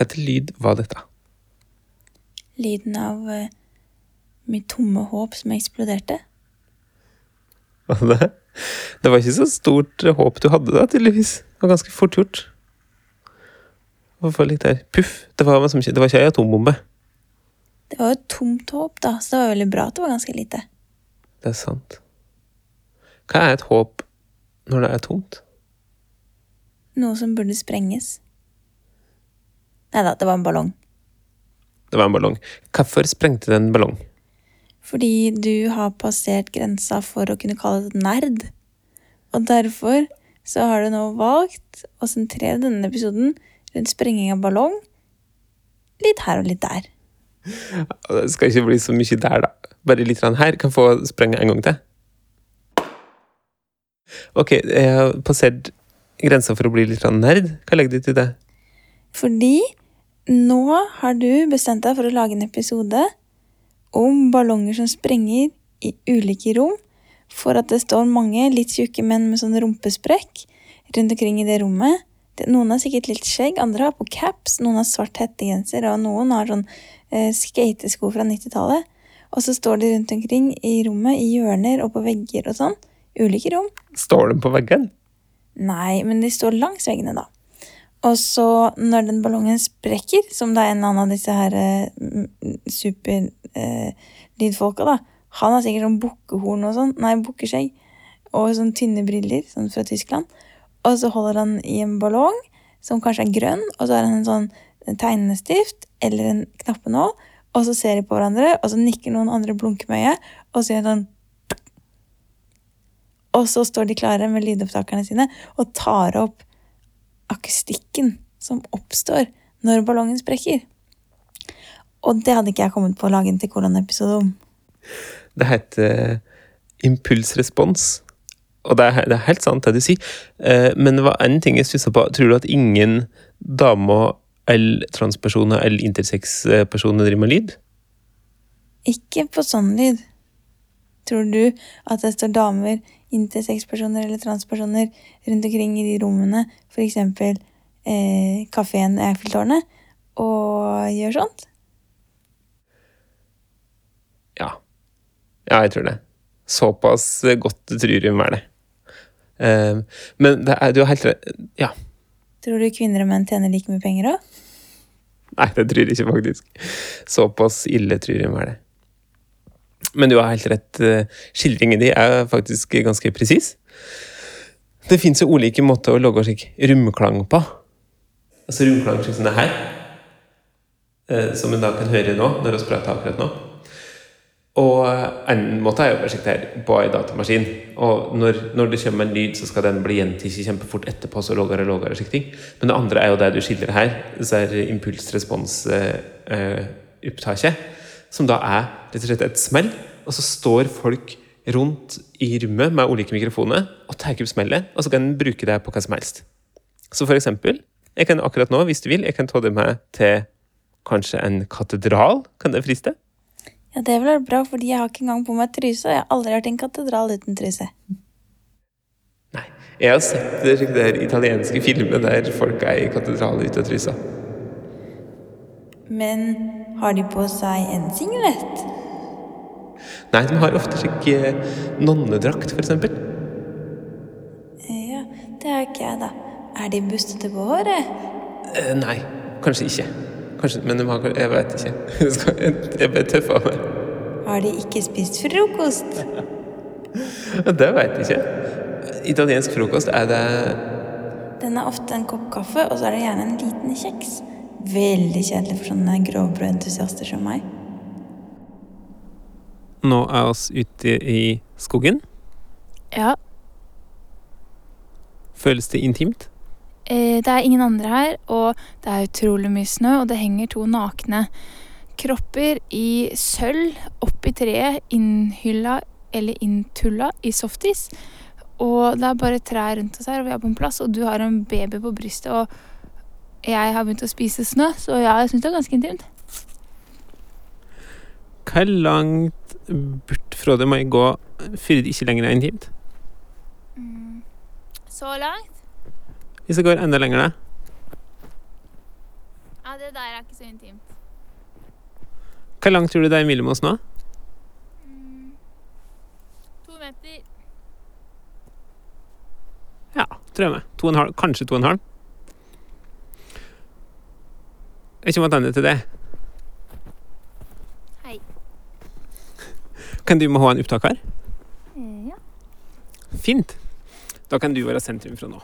Heter lyd var dette? Lyden av uh, mitt tomme håp som eksploderte. Var det det? Var ikke så stort håp du hadde da, tydeligvis. Det var ganske fort gjort. Hvorfor litt der? Puff. Det var, liksom ikke- det var ikke ei atombombe. Det var jo et tomt håp, da, så det var veldig bra at det var ganske lite. Det er sant. Hva er et håp når det er tomt? Noe som burde sprenges. Nei da, det var en ballong. Det var en ballong. Hvorfor sprengte det en ballong? Fordi du har passert grensa for å kunne kalle det et nerd. Og derfor så har du nå valgt å sentrere denne episoden rundt sprenging av ballong. Litt her og litt der. Det skal ikke bli så mye der, da. Bare litt her. Kan få sprenge en gang til. Ok, jeg har passert grensa for å bli litt nerd. Hva legger du til det? Fordi nå har du bestemt deg for å lage en episode om ballonger som sprenger i ulike rom, for at det står mange litt tjukke menn med sånn rumpesprekk rundt omkring i det rommet. Noen har sikkert litt skjegg, andre har på caps, noen har svart hettegenser, og noen har sånn eh, skatesko fra 90-tallet. Og så står de rundt omkring i rommet, i hjørner og på vegger og sånn. Ulike rom. Står de på veggen? Nei, men de står langs veggene, da. Og så, når den ballongen sprekker, som det er en eller annen av disse her superlydfolka, da Han har sikkert sånn bukkehorn og sånn, nei, bukkeskjegg, og sånn tynne briller, sånn fra Tyskland. Og så holder han i en ballong som kanskje er grønn, og så har han en sånn tegnestift eller en knappenål, og så ser de på hverandre, og så nikker noen andre blunker med øyet, og så gjør han sånn og så står de klare med lydopptakerne sine og tar opp akustikken som oppstår når ballongen sprekker. Og det hadde ikke jeg kommet på å lage en til koronaepisode om. Det heter eh, impulsrespons. Og det er, det er helt sant, det du sier. Eh, men det var en ting jeg stussa på. Tror du at ingen damer eller transpersoner eller intersex-personer driver med lyd? Ikke på sånn lyd. Tror du at det står damer, intersexpersoner eller transpersoner rundt omkring i de rommene, eksempel eh, kafeen Eiffeltårnet, og gjør sånt? Ja. Ja, jeg tror det. Såpass godt må er det. Eh, men det er, du har helt rett Ja. Tror du kvinner og menn tjener like mye penger òg? Nei, det tror jeg ikke, faktisk. Såpass ille må er det. Men du har helt rett. eh, Skildringen din er faktisk ganske presis. Det fins jo ulike måter å lage slik romklang på. Altså romklang som det her. eh, Som en da kan høre nå, når vi prater akkurat nå. Og en måte er jo bare på en datamaskin. Og når, når det kommer en lyd, så skal den bli gjentatt kjempefort etterpå. så lågere, og lavere slik ting. Men det andre er jo det du skildrer her. Så er impulsrespons-opptaket. Som da er rett og slett et smell. Og så står folk rundt i rommet med ulike mikrofoner og tar opp smellet. Og så kan en bruke det på hva som helst. Så for eksempel, jeg kan akkurat nå, hvis du vil, jeg kan ta det med til kanskje en katedral. Kan det friste? Ja, det vil være bra, fordi jeg har ikke engang på meg truse, og jeg har aldri vært i en katedral uten truse. Nei. Jeg har sett det der italienske filmen der folk er i katedraler uten trusa. Men har de på seg en singlet? Nei, de har ofte slik eh, nonnedrakt, eksempel. Ja, det har ikke jeg, da. Er de bustete på håret? Eh, nei, kanskje ikke. Kanskje, men de har, jeg vet ikke. Jeg ble tøff av meg. Har de ikke spist frokost? Det vet jeg ikke. Italiensk frokost, er det Den er ofte en kopp kaffe, og så er det gjerne en liten kjeks. Veldig kjedelig for sånne grovbrødentusiaster som meg. Nå er oss ute i skogen. Ja, Føles det intimt? eh, det er ingen andre her, og det er utrolig mye snø, og det henger to nakne kropper i sølv oppi treet, innhylla eller inntulla i softis. Og det er bare trær rundt oss her, og vi er på en plass, og du har en baby på brystet, og jeg har begynt å spise snø, så ja, jeg syns det er ganske intimt. Hvor langt bort fra det må jeg gå før det ikke lenger er intimt? Så langt? Hvis jeg går enda lenger, da? Ja, det det der er ikke så intimt. Hvor langt tror du det er mellom oss nå? Mm. To meter. Ja, tror jeg med. To og en halv, kanskje to og en halv. Jeg må tilbake til det. Hei. Kan du må ha en opptaker? her? Ja. Fint. Da kan du være sentrum fra nå.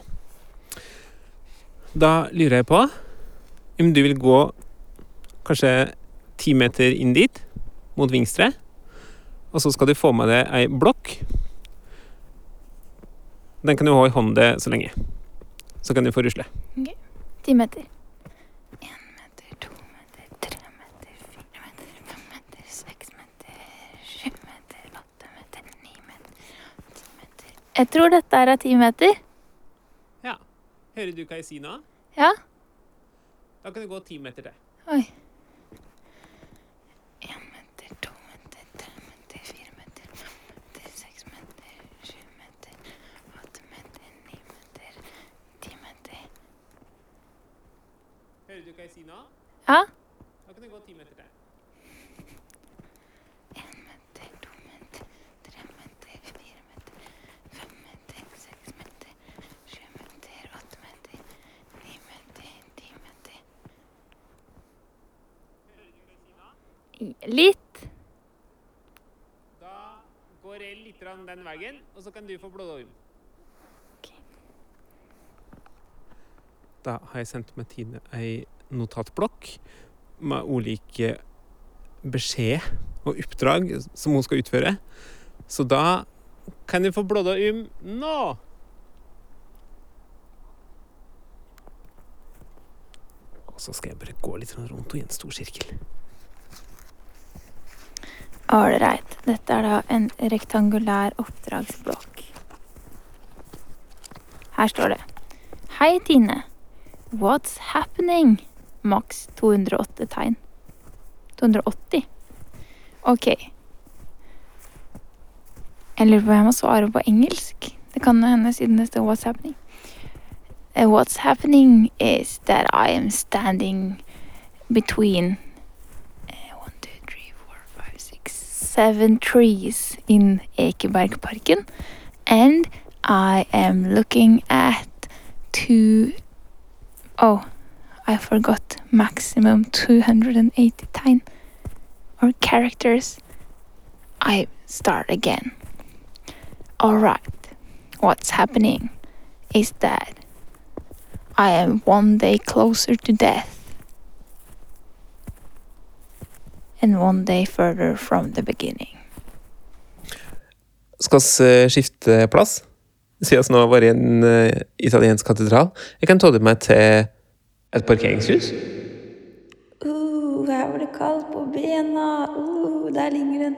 Da lurer jeg på om du vil gå kanskje ti meter inn dit, mot Vingstre. Og så skal du få med deg ei blokk. Den kan du ha i hånda så lenge. Så kan du få rusle. Ti meter. Én meter, to meter, tre meter, fire meter, fem meter, seks meter, sju meter, åtte meter, ni meter, ti meter. Jeg tror dette er ti meter. Ja. Hører du hva jeg sier nå? Ja. Da kan du gå ti meter til. Oi. Én meter, to meter, tre meter, fire meter, fem meter, seks meter, sju meter, åtte meter, ni meter, ti meter. Hører du hva jeg sier nå? Ja. Da kan du gå ti meter til. Én meter, to meter, tre meter, fire meter, fem meter, seks meter, sju meter, åtte meter, ni meter, ti meter. Litt. Da går jeg litt grann den veien, og så kan du få blodorm. Ok. Da har jeg sendt med Tine ei notatblokk med ulike beskjed og oppdrag som hun skal utføre. Så da kan du få blodorm nå! Og så skal jeg bare gå litt rundt og i en stor sirkel. Ålreit. Dette er da en rektangulær oppdragsblokk. Her står det Hei, Tine. What's happening? Maks 208 tegn. 280? OK. Jeg lurer på om jeg må svare på engelsk. Det kan hende siden det står What's happening. Uh, what's happening is that I am standing between seven trees in Ekebergparken, and I am looking at two oh I forgot maximum 280 time or characters. I start again. Alright, what's happening is that I am one day closer to death and one day further from the beginning. Skal vi skifte plass? Siden vi nå har vært i en uh, italiensk katedral. Jeg kan ta deg med til et parkeringshus. Uh, her var det kaldt på bena. Uh, der ligger en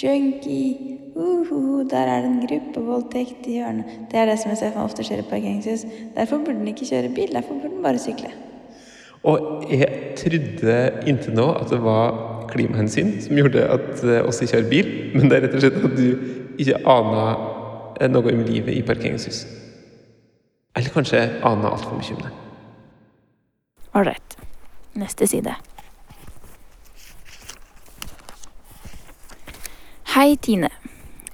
junkie. Uh, der er det en gruppevoldtekt i hjørnet. Det er det som jeg ser for meg ofte skjer i parkeringshus. Derfor burde den ikke kjøre bil, derfor burde den bare sykle. Og jeg trodde inntil nå at det var klimahensyn som gjorde at eh, oss ikke har bil, men det er rett og slett at du ikke ana eh, noe om livet i parkeringshus. Eller kanskje aner altfor mye om det. Ålreit. Neste side. Hei, Tine.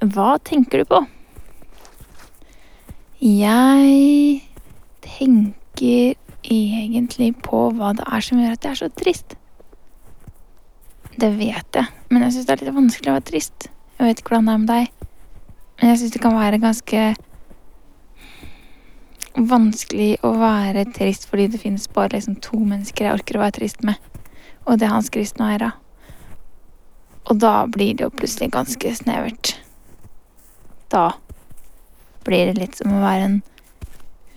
Hva tenker du på? Jeg tenker egentlig på hva det er som gjør at jeg er så trist. Det vet jeg, men jeg syns det er litt vanskelig å være trist. Jeg vet ikke hvordan det er med deg, men jeg syns det kan være ganske vanskelig å være trist fordi det finnes bare liksom to mennesker jeg orker å være trist med, og det er Hans Kristen og Eira. Og da blir det jo plutselig ganske snevert. Da blir det litt som å være en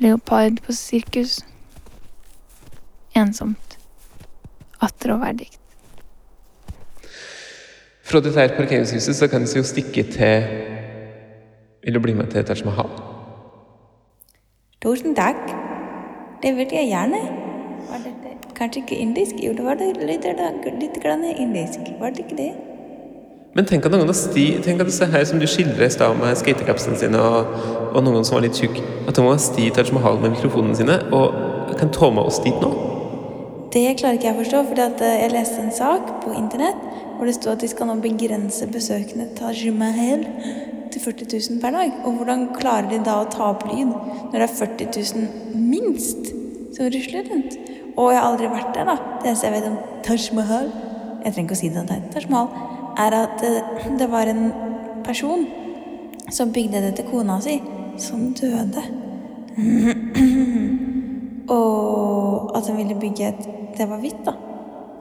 leopard på sirkus. Ensomt. Attråverdig. Fra dette her parkeringshuset så kan vi jo stikke til Vil du bli med til Taj Mahal? Tusen takk. Det vil jeg gjerne. Var dette kanskje ikke indisk? Jo, det var det litt, litt indisk. Var det ikke det? Men tenk at noen av sti, tenk at disse her som du skildrer i stad med skatekapsene sine og, og noen som var litt tjukk, at de må sti i Taj Mahal med mikrofonene sine og kan ta med oss dit nå. Det klarer ikke jeg å forstå, at eh, jeg leste en sak på internett hvor det stod at de skal nå begrense besøkende Taj Mahal til 40 000 per dag. Og hvordan klarer de da å ta opp lyd når det er 40 000 minst som rusler rundt? Og jeg har aldri vært der, da. Det eneste jeg vet om Taj Mahal Jeg trenger ikke å si det, det Taj Mahal. Er at eh, det var en person som bygde det til kona si, som døde. Og at han ville bygge et Det var hvitt, da.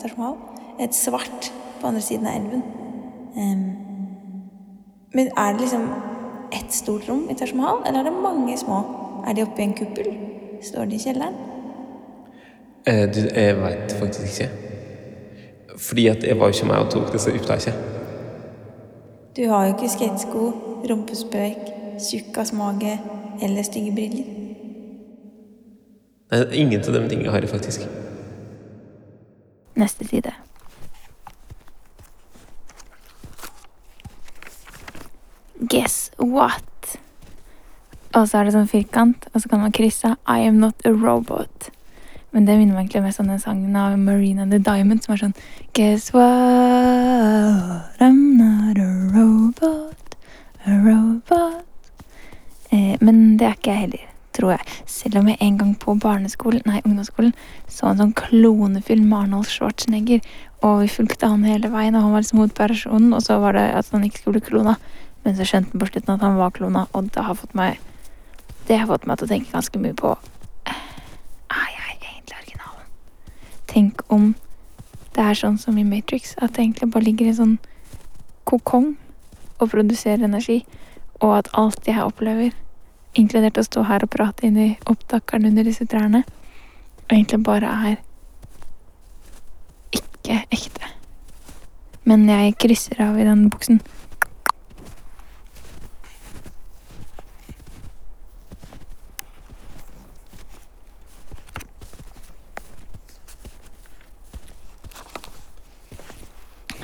Taj Mahal. Et svart på andre siden av elven. Um, men er det liksom ett stort rom i Taj Mahal, eller er det mange små? Er de oppe i en kuppel? Står de i kjelleren? Eh, du, jeg veit faktisk ikke. Fordi at jeg var jo ikke med og tok disse opptakene. Du har jo ikke skatesko, rumpespøk, tjukkasmage eller stygge briller. Nei, ingen av de tingene har jeg faktisk. Neste side. Guess what? Og så er det sånn firkant, og så kan man krysse I am not a robot. Men det minner meg egentlig mest om den sangen av Marine and the Diamond som er sånn Guess what? I'm not a robot, a robot. Eh, men det er ikke jeg heller, tror jeg. Selv om jeg en gang på barneskolen, nei, ungdomsskolen så en sånn klonefilm med Arnold Schwarzenegger, og vi fulgte han hele veien, og han var liksom hovedpersonen, og så var det at han ikke skulle bli klona. Men så skjønte han på slutten at han var klona, og det har fått meg Det har fått meg til å tenke ganske mye på Er jeg egentlig originalen? Tenk om det er sånn som i Matrix, at det egentlig bare ligger i en sånn kokong og produserer energi, og at alt jeg opplever, inkludert å stå her og prate inn i opptakeren under disse trærne, egentlig bare er ikke ekte. Men jeg krysser av i den buksen.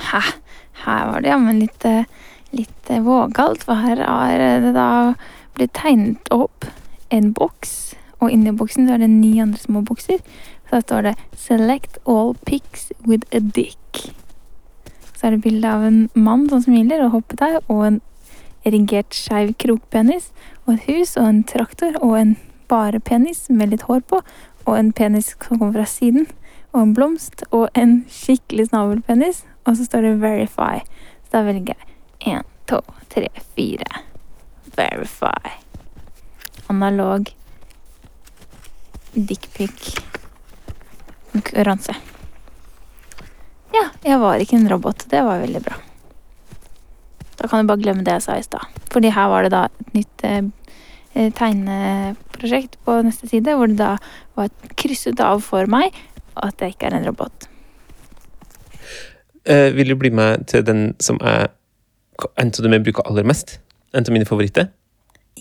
Hæ, her var det jammen litt, eh, litt eh, vågalt, Hva her er det da blitt tegnet opp en boks, og inni boksen så er det ni andre små bokser. Så står det 'Select all pics with a dick'. Så er det bilde av en mann som smiler og hopper der, og en erigert skeiv krokpenis, og et hus og en traktor og en bare penis med litt hår på, og en penis som kommer fra siden, og en blomst og en skikkelig snabelpenis, og så står det 'verify'. Så da velger jeg én, to, tre, fire. Verify. Analog dickpic-konkurranse. Ja, jeg var ikke en robot. Det var veldig bra. Da kan du bare glemme det jeg sa i stad. Fordi her var det da et nytt eh, eh, tegneprosjekt på neste side, hvor det da var krysset av for meg at jeg ikke er en robot. Eh, vil du bli med til den som er endte med å bruke aller mest? En av mine favoritter?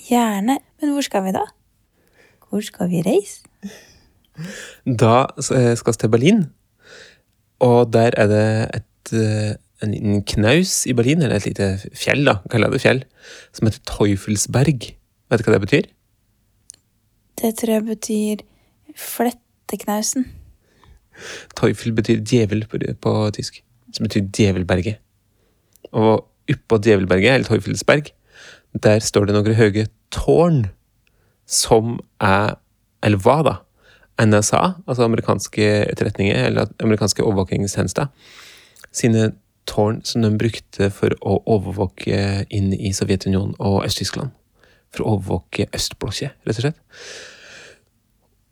Gjerne. Men hvor skal vi da? Hvor skal vi reise? Da eh, skal vi til Berlin. Og der er det et, eh, en knaus i Berlin, eller et lite fjell, da, kaller jeg det fjell, som heter Teufelsberg. Vet du hva det betyr? Det tror jeg betyr fletteknausen. Teufel betyr djevel på, på tysk. Som betyr djevelberget. Og oppå djevelberget, eller Teufelsberg, der står det noen høye tårn som er, eller hva da, NSA, altså amerikanske etterretninger, eller amerikanske overvåkingstjenester, sine tårn som de brukte for å overvåke inn i Sovjetunionen og Øst-Tyskland. For å overvåke østblokket, rett og slett.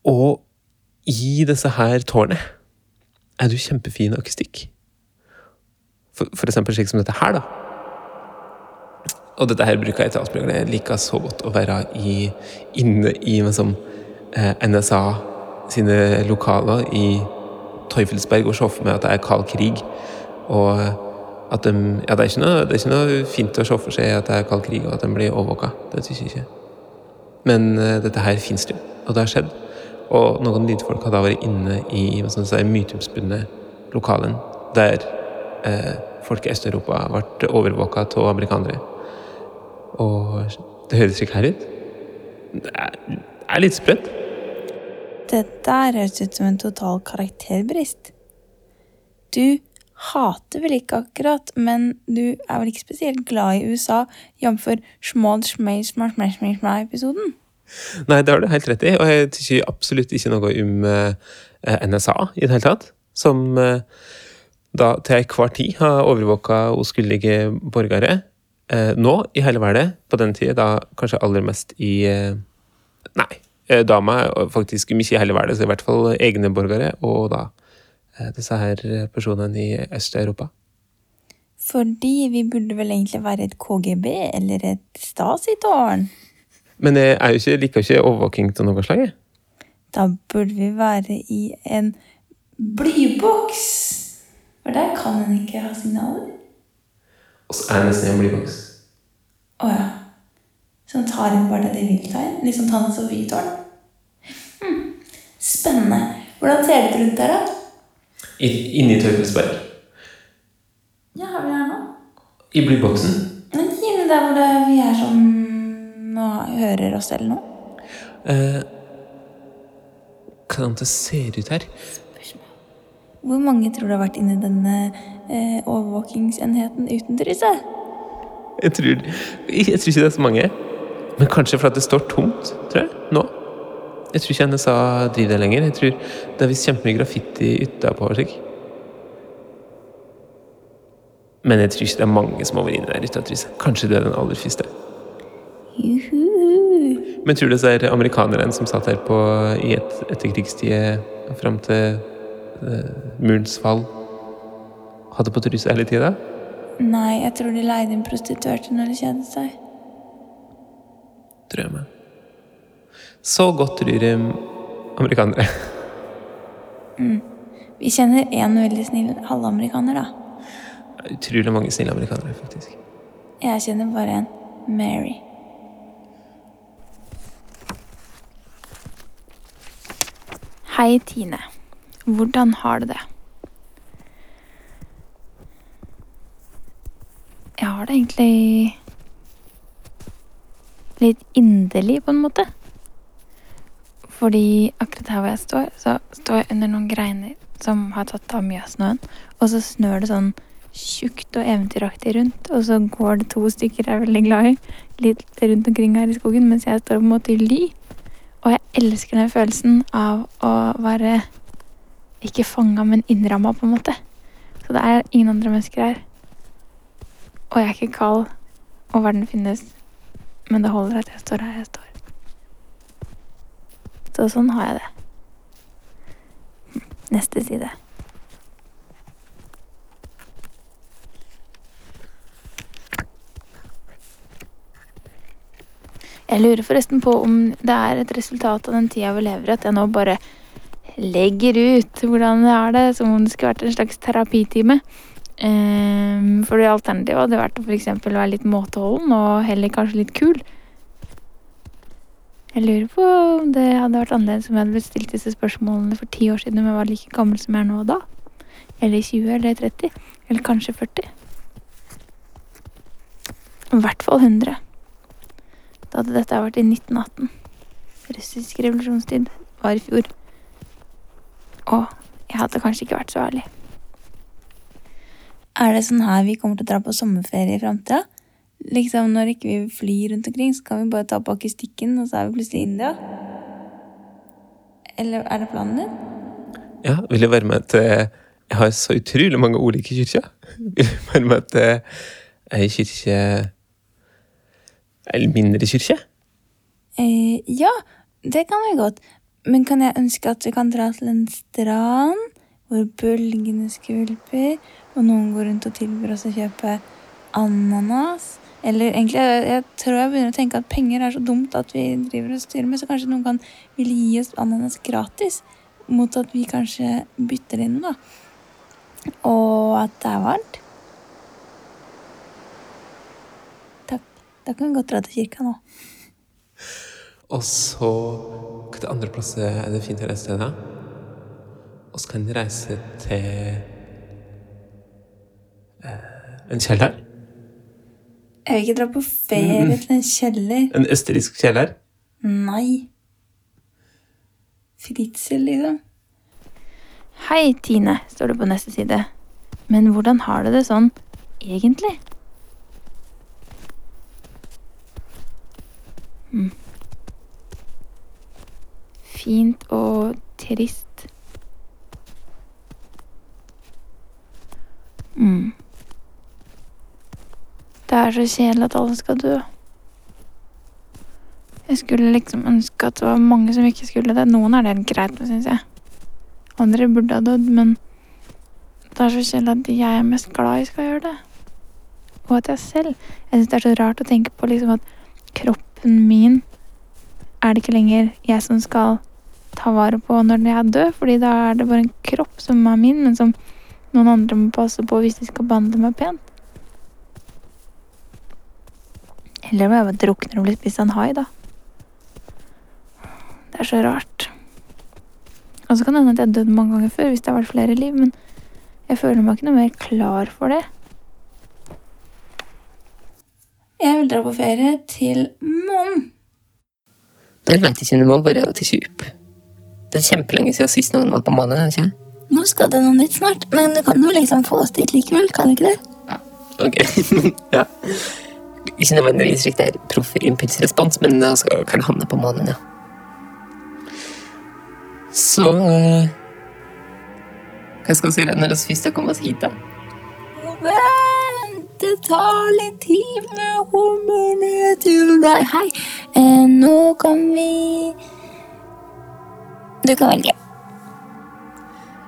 Og i disse her tårnene er det jo kjempefin akustikk. For, for eksempel slik som dette her, da. Og dette her bruker avspilling. Jeg liker så godt å være i, inne i liksom, eh, NSA sine lokaler i Teufelsberg og se for meg at det er kald krig. Og at de Ja, det er noe, det er ikke noe fint å se for seg at det er kald krig, og at de blir overvåka. Det syns jeg ikke. Men uh, dette her fins det jo, og det har skjedd. Og noen lydfolk har da vært inne i sånn, si, myteomspunne lokalen der uh, folk i Øst-Europa ble overvåka av amerikanere. Og det høres ikke her ut. Det er, det er litt sprøtt. Det der høres ut som en total karakterbrist. Du hater vel ikke akkurat, men du er vel ikke spesielt glad i USA, jf. Schmod Schmei Schmai Schmai Schmai Schmai-episoden? Nei, det har du helt rett i, og jeg tykker absolutt ikke noe om eh, NSA i det hele tatt. Som eh, da til enhver tid har overvåka uskyldige borgere. Eh, nå i hele verden, på den tida da kanskje aller mest i eh, Nei, eh, dama er faktisk mye i hele verden, så i hvert fall egne borgere, og da disse her personene i Øst-Europa. Fordi vi burde vel egentlig være et KGB eller et Stasi-tårn. Men jeg er jo ikke, liker ikke overvåking av noe slag. Da burde vi være i en blyboks. For der kan en ikke ha signaler. Og så er det nesten i en blyboks. Å ja. Som tar inn bare det de vil ta inn? Litt sånn så Sofie-tårn? Hm. Spennende. Hvordan ser det ut rundt der, da? Inni Tøyfelsberg. Ja, har vi her nå? I blyboksen. Men inni der hvor det, vi er sånn og hører oss selv nå. Eh, hvordan det ser ut her? Hvor mange tror du har vært inni denne eh, overvåkingsenheten uten Trysse? Jeg tror, jeg tror ikke det er så mange. Men kanskje fordi det står tomt, tror jeg, nå. Jeg tror ikke NSA driver det lenger. Jeg tror det er visst kjempemye graffiti utapå. Men jeg tror ikke det er mange som har vært inne der uten. Kanskje du er den aller første. Men tror du det er amerikanerne som satt her på, i et etterkrigstid fram til murens fall, hadde på trysse hele tida? Nei, jeg tror de leide inn prostituerte når de kjedet seg. Tror jeg meg. Så godt tror de amerikanere. Vi kjenner en veldig snill halvamerikaner, da. Utrolig mange snille amerikanere, faktisk. Jeg kjenner bare en. Mary. Hei, Tine. Hvordan har du det? Jeg har det egentlig litt inderlig, på en måte. Fordi akkurat her hvor jeg står, så står jeg under noen greiner som har tatt av mye av snøen. Og så snør det sånn tjukt og eventyraktig rundt, og så går det to stykker jeg er veldig glad i, litt rundt omkring her i skogen, mens jeg står på en måte i ly. Og jeg elsker den følelsen av å være ikke fanga, men innramma, på en måte. Så det er ingen andre mennesker her. Og jeg er ikke kald, og verden finnes. Men det holder at jeg står her jeg står. Så sånn har jeg det. Neste side. Jeg lurer forresten på om det er et resultat av den tida vi lever i, at jeg nå bare legger ut hvordan jeg har det, som om det skulle vært en slags terapitime. Um, for det alternativet hadde vært å f.eks. være litt måteholden og heller kanskje litt kul. Jeg lurer på om det hadde vært annerledes om jeg hadde blitt stilt disse spørsmålene for ti år siden om jeg var like gammel som jeg er nå da. Eller 20 eller 30. Eller kanskje 40. I hvert fall 100. Da hadde dette vært i 1918. Russisk revolusjonstid var i fjor. Og jeg hadde kanskje ikke vært så ærlig. Er det sånn her vi kommer til å dra på sommerferie i framtida? Liksom når ikke vi flyr rundt omkring, så kan vi bare ta på akustikken, og så er vi plutselig i India? Eller er det planen din? Ja, vil jeg være med til Jeg har så utrolig mange ulike kirker. Vil jeg være med til ei kirke Eller mindre kirke? Eh, ja, det kan vi godt. Men kan jeg ønske at vi kan dra til en strand hvor bølgene skvulper, og noen går rundt og tilbyr oss å kjøpe ananas? Eller egentlig, jeg, jeg tror jeg begynner å tenke at penger er så dumt at vi driver og styrer med, så kanskje noen kan ville gi oss ananas gratis, mot at vi kanskje bytter inn da. Og at det er varmt. Takk. Da kan vi godt dra til kirka nå. Og så Hvilke andre plasser er det fint å reise til, da? Og så kan vi reise til eh, en kjeller. Jeg vil ikke dra på ferie til en kjeller. En østerriksk kjeller. Nei. fritzel, liksom. Hei, Tine, står det på neste side. Men hvordan har du det sånn egentlig? Mm. Fint og trist. Mm. Det er så kjedelig at alle skal dø. Jeg skulle liksom ønske at det var mange som ikke skulle det. Noen er det greit med, syns jeg. Andre burde ha dødd, men det er så kjedelig at jeg er mest glad i, skal gjøre det. Og at jeg selv Jeg syns det er så rart å tenke på liksom at kroppen min er det ikke lenger jeg som skal ta vare på når jeg er død, fordi da er det bare en kropp som er min, men som noen andre må passe på hvis de skal behandle meg pent. Eller må jeg bare drukne og bli spist av en hai, da. Det er så rart. Og så kan det hende at jeg har dødd mange ganger før, hvis det har vært flere liv, men jeg føler meg ikke noe mer klar for det. Jeg vil dra på ferie til månen. Jeg vet ikke om det bare til kjup. Det er kjempelenge siden sist noen var på månen. ikke? Nå skal det noe nytt snart, men du kan jo liksom få oss dit likevel, kan du ikke det? Ok, ja. Ikke nødvendigvis riktig er proff impulsrespons, men da skal kan havne på månen, ja. Så eh, Hva skal vi si når vi først har kommet oss hit, da? Vent, det tar litt tid med å komme ned til deg. Hei, eh, nå kan vi Du kan velge.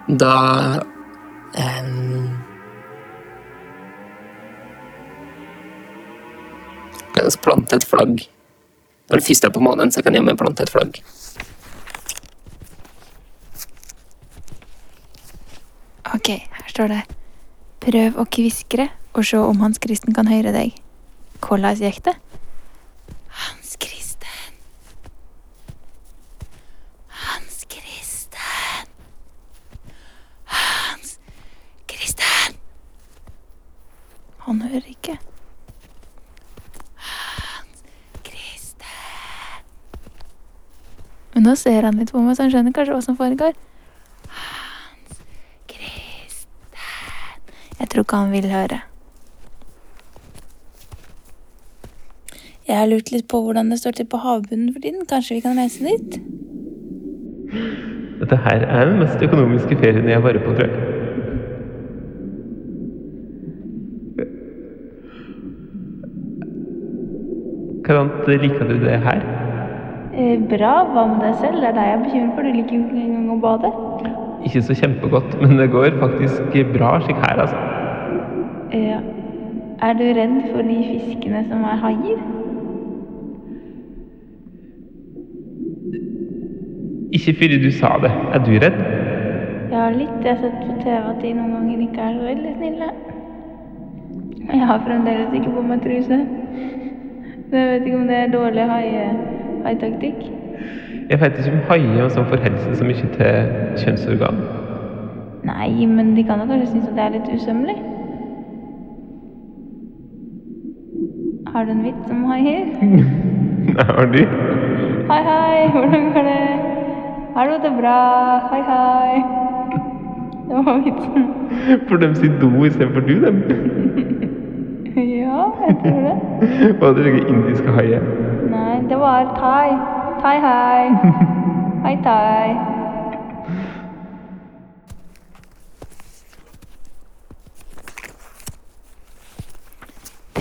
Da um, Kan vi plante et flagg? Når det første er på månen, så kan jeg med plante et flagg. Ok, her står det Prøv å kviskre og se om Hans Kristen kan høre deg. Hvordan gikk det? Hans Kristen. Hans Kristen. Hans Kristen. Han hører ikke. Hans Kristen. Men nå ser han litt på meg, så han skjønner kanskje hva som foregår. Hans Kristen. Jeg tror ikke han vil høre. Jeg har lurt litt på hvordan det står til på havbunnen for tiden. Kanskje vi kan reise dit? Dette her er den mest økonomiske ferien jeg har vært på, tror jeg. Hvordan liker du det her? Eh, bra. Hva med deg selv? Det er deg jeg er bekymret for. Du liker jo ikke engang å bade. Ikke så kjempegodt, men det går faktisk bra slik her, altså. Ja. Er du redd for de fiskene som er haier? Ikke fordi du sa det. Er du redd? Ja, litt. Jeg har sett på TV at de noen ganger ikke er så veldig snille. Og Jeg har fremdeles ikke på meg truse. Så jeg vet ikke om det er dårlig haie- haitaktikk. Jeg vet ikke om haier som forholder seg så mye til kjønnsorgan. Nei, men de kan jo kanskje synes at det er litt usømmelig. Har du en vits om haier? Nei, Har du? Hei, hei, hvordan går det? Har du det bra? Hei, hei. Det var vitsen. For de sier do istedenfor du, dem. Ja, jeg tror det. Var det ikke indiske haier? Nei, det var thai. Thai, hei. Hei, thai.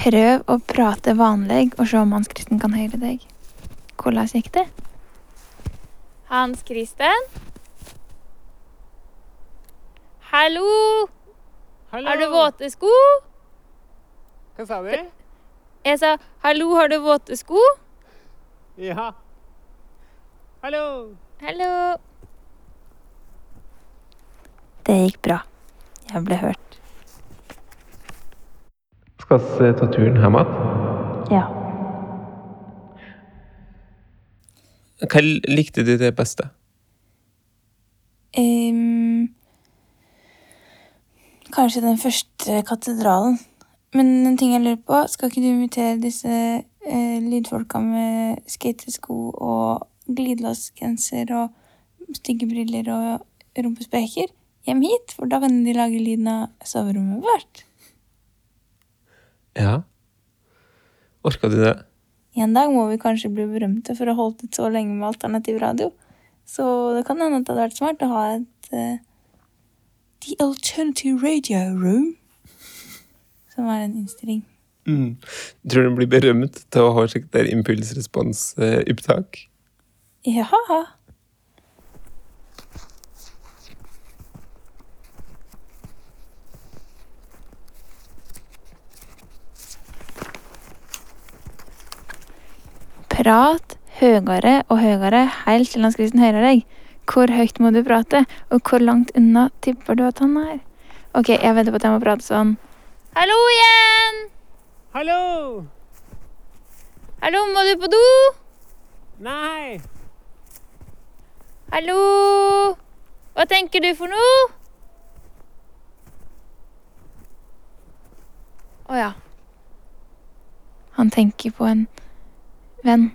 Prøv å prate vanlig og se om Hans Kristen kan høre deg. Hvordan gikk det? Hans Kristen? Hallo? Hallo. Er du våte sko? Hva sa du? Jeg sa hallo, har du våte sko? Ja. Hallo. Hallo. Det gikk bra. Jeg ble hørt. Skal vi ta turen hjem igjen? Ja. Hva likte du det beste? Um, kanskje den første katedralen. Men en ting jeg lurer på, skal ikke du invitere disse eh, lydfolka med skatesko og glidelåsgenser og stygge briller og rumpespreker hjem hit, for da kan de lage lyden av soverommet vårt. Ja. Orka du det? En dag må vi kanskje bli berømte for å ha holdt ut så lenge med alternativ radio. Så det kan hende at det hadde vært smart å ha et uh, The Alternative Radio Room. Som er en innstilling. Mm. Tror du hun blir berømt til å ha slikt der impulsresponsopptak? Ja. Prat høyere og høyere helt til Hans Christian hører deg. Hvor høyt må du prate, og hvor langt unna tipper du at han er? Ok, jeg venter på at jeg må prate sånn. Hallo igjen! Hallo! Hallo, må du på do? Nei! Hallo? Hva tenker du for noe? Å ja. Han tenker på en venn.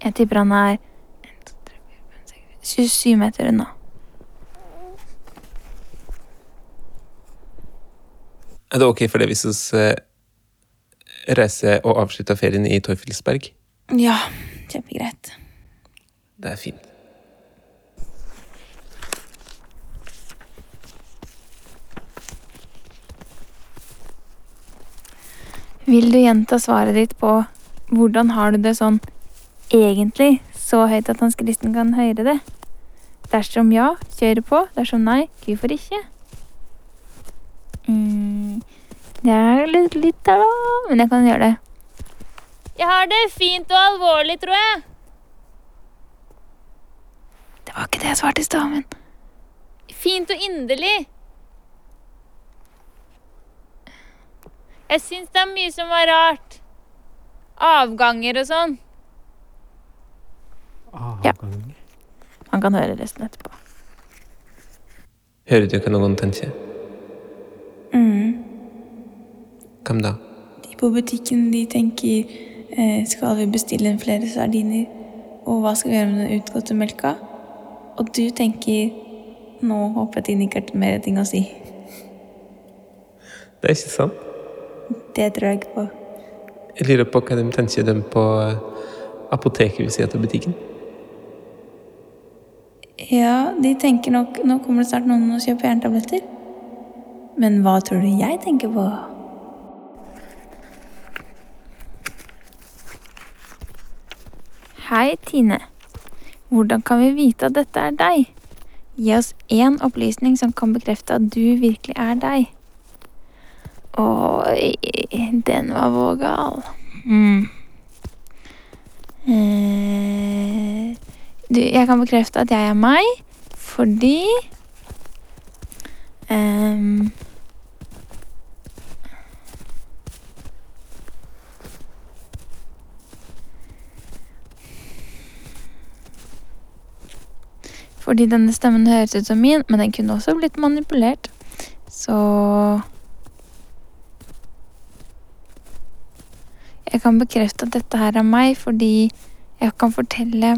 Jeg tipper han er 1, 2, 3, 4, 5, 6, 27 meter unna. Er det ok for det hvis vi eh, reiser og avslutter ferien i Torfilsberg? Ja, kjempegreit. Det er fint. Vil du gjenta svaret ditt på hvordan har du det sånn egentlig, så høyt at Hans Kristen kan høre det? Dersom ja, kjøre på. Dersom nei, hvorfor ikke? Mm, det er litt litt der, da, men jeg kan gjøre det. Jeg har det fint og alvorlig, tror jeg. Det var ikke det jeg svarte i stad, men Fint og inderlig. Jeg syns det er mye som var rart. Avganger og sånn. Ja. Man kan høre resten etterpå. Hører du ikke noen tenker? Mm. Hvem da? De på butikken de tenker eh, skal vi bestille inn flere sardiner, og hva skal vi gjøre med den utgåtte melka? Og du tenker nå håper jeg Tine ikke har mer ting å si. Det er ikke sant. Det tror jeg ikke på. Jeg lurer på hva de tenker dem på eh, apoteket ved siden av butikken. Ja, de tenker nok nå kommer det snart noen og kjøper jerntabletter. Men hva tror du jeg tenker på? Hei, Tine. Hvordan kan vi vite at dette er deg? Gi oss én opplysning som kan bekrefte at du virkelig er deg. Oi, den var vågal. Mm. Eh, du, jeg kan bekrefte at jeg er meg fordi ehm, Fordi denne stemmen høres ut som min, men den kunne også blitt manipulert. Så Jeg kan bekrefte at dette her er meg fordi jeg kan fortelle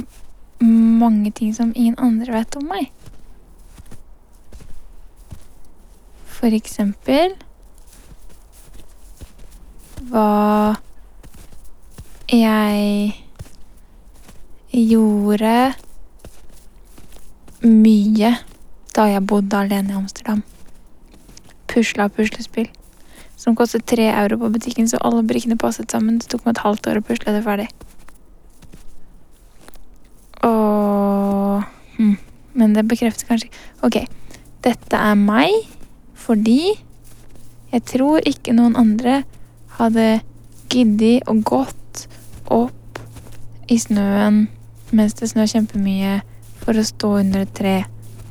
mange ting som ingen andre vet om meg. For eksempel hva jeg gjorde mye da jeg bodde alene i Amsterdam. Pusla puslespill. Som kostet tre euro på butikken, så alle brikkene passet sammen. Det tok meg et halvt år å pusle det ferdig. Og hm, Men det bekrefter kanskje Ok, dette er meg fordi jeg tror ikke noen andre hadde giddet å gått opp i snøen mens det snør kjempemye, for å stå under et tre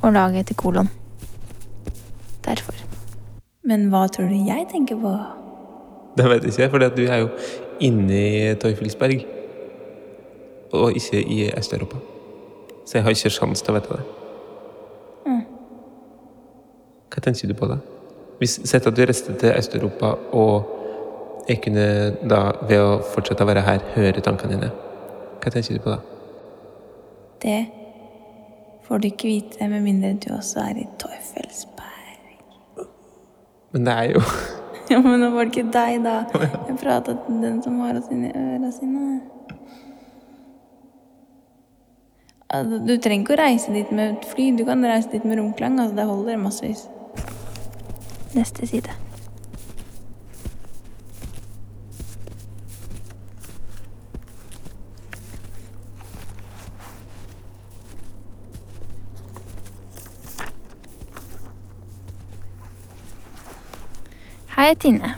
og lage etter kolon. Derfor. Men hva tror du jeg tenker på? Det vet jeg ikke, for du er jo inne i Teufelsberg. Og ikke i Øst-Europa. Så jeg har ikke sjans til å vite det. Hva tenker du på da? Hvis Sett at du reiste til Øst-Europa, og jeg kunne da, ved å fortsette å være her, høre tankene dine. Hva tenker du på da? Det får du ikke vite med mindre du også er i Teufelsberg. Men det er jo Ja, men nå var det ikke deg, da. Jeg prata til den som har oss inni øra sine. Altså, du trenger ikke å reise dit med fly, du kan reise dit med romklang. Altså, det holder massevis. Neste side. Hei, Tine.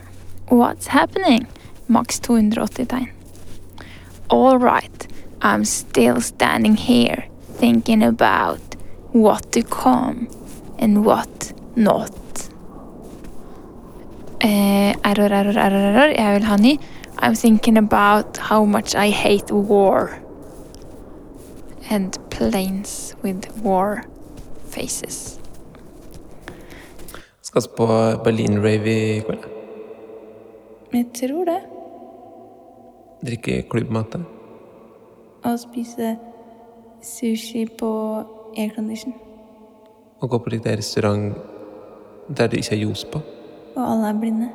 What's happening? Maks 280 tegn. All right, I'm still standing here thinking about what to come and what not. Eh, error, error, error, error. Jeg vil ha ny. I'm thinking about how much I hate war. And planes with war faces. Skal vi på Berlin-rave i kveld. Jeg tror det. Drikke klubbmat. Og spise sushi på aircondition. Og gå på litt restaurant der det ikke er ljos på. Og alle er blinde.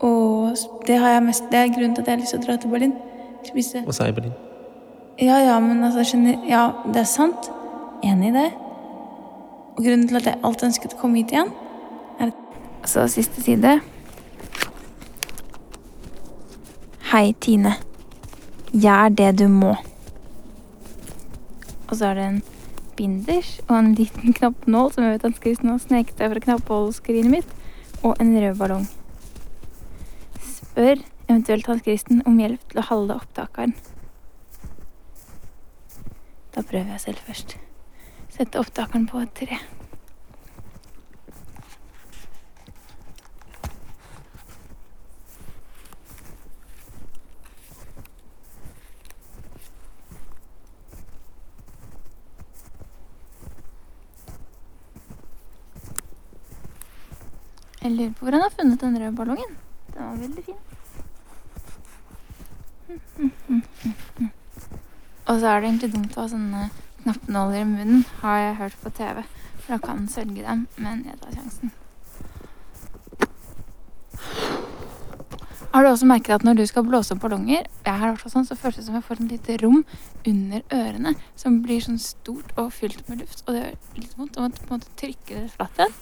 Og det, har jeg mest, det er grunnen til at jeg har lyst til å dra til Berlin. Spise Og så er i Berlin. Ja, ja, men altså, skjønner Ja, det er sant. Enig i det. Og grunnen til at jeg alltid ønsket å komme hit igjen, Så siste side. Hei, Tine. Gjør det du må. Og så er det en binders og en liten knappenål som jeg vet Hans Christian har sneket seg fra knappenålskrinet mitt, og en rød ballong. Spør eventuelt Hans Kristen om hjelp til å holde opptakeren. Da prøver jeg selv først. Sette opptakeren på et tre. Jeg lurer på hvor han har funnet den røde ballongen. Den var veldig fin. Og så er det egentlig dumt å ha sånne knappenåler i munnen, har jeg hørt på TV. For da kan svelge dem, men jeg tar sjansen. Har du også merket at når du skal blåse opp ballonger, jeg har sånn, så føles det som jeg får et lite rom under ørene som blir sånn stort og fylt med luft, og det gjør litt vondt. Og man på en måte trykker det flatt igjen.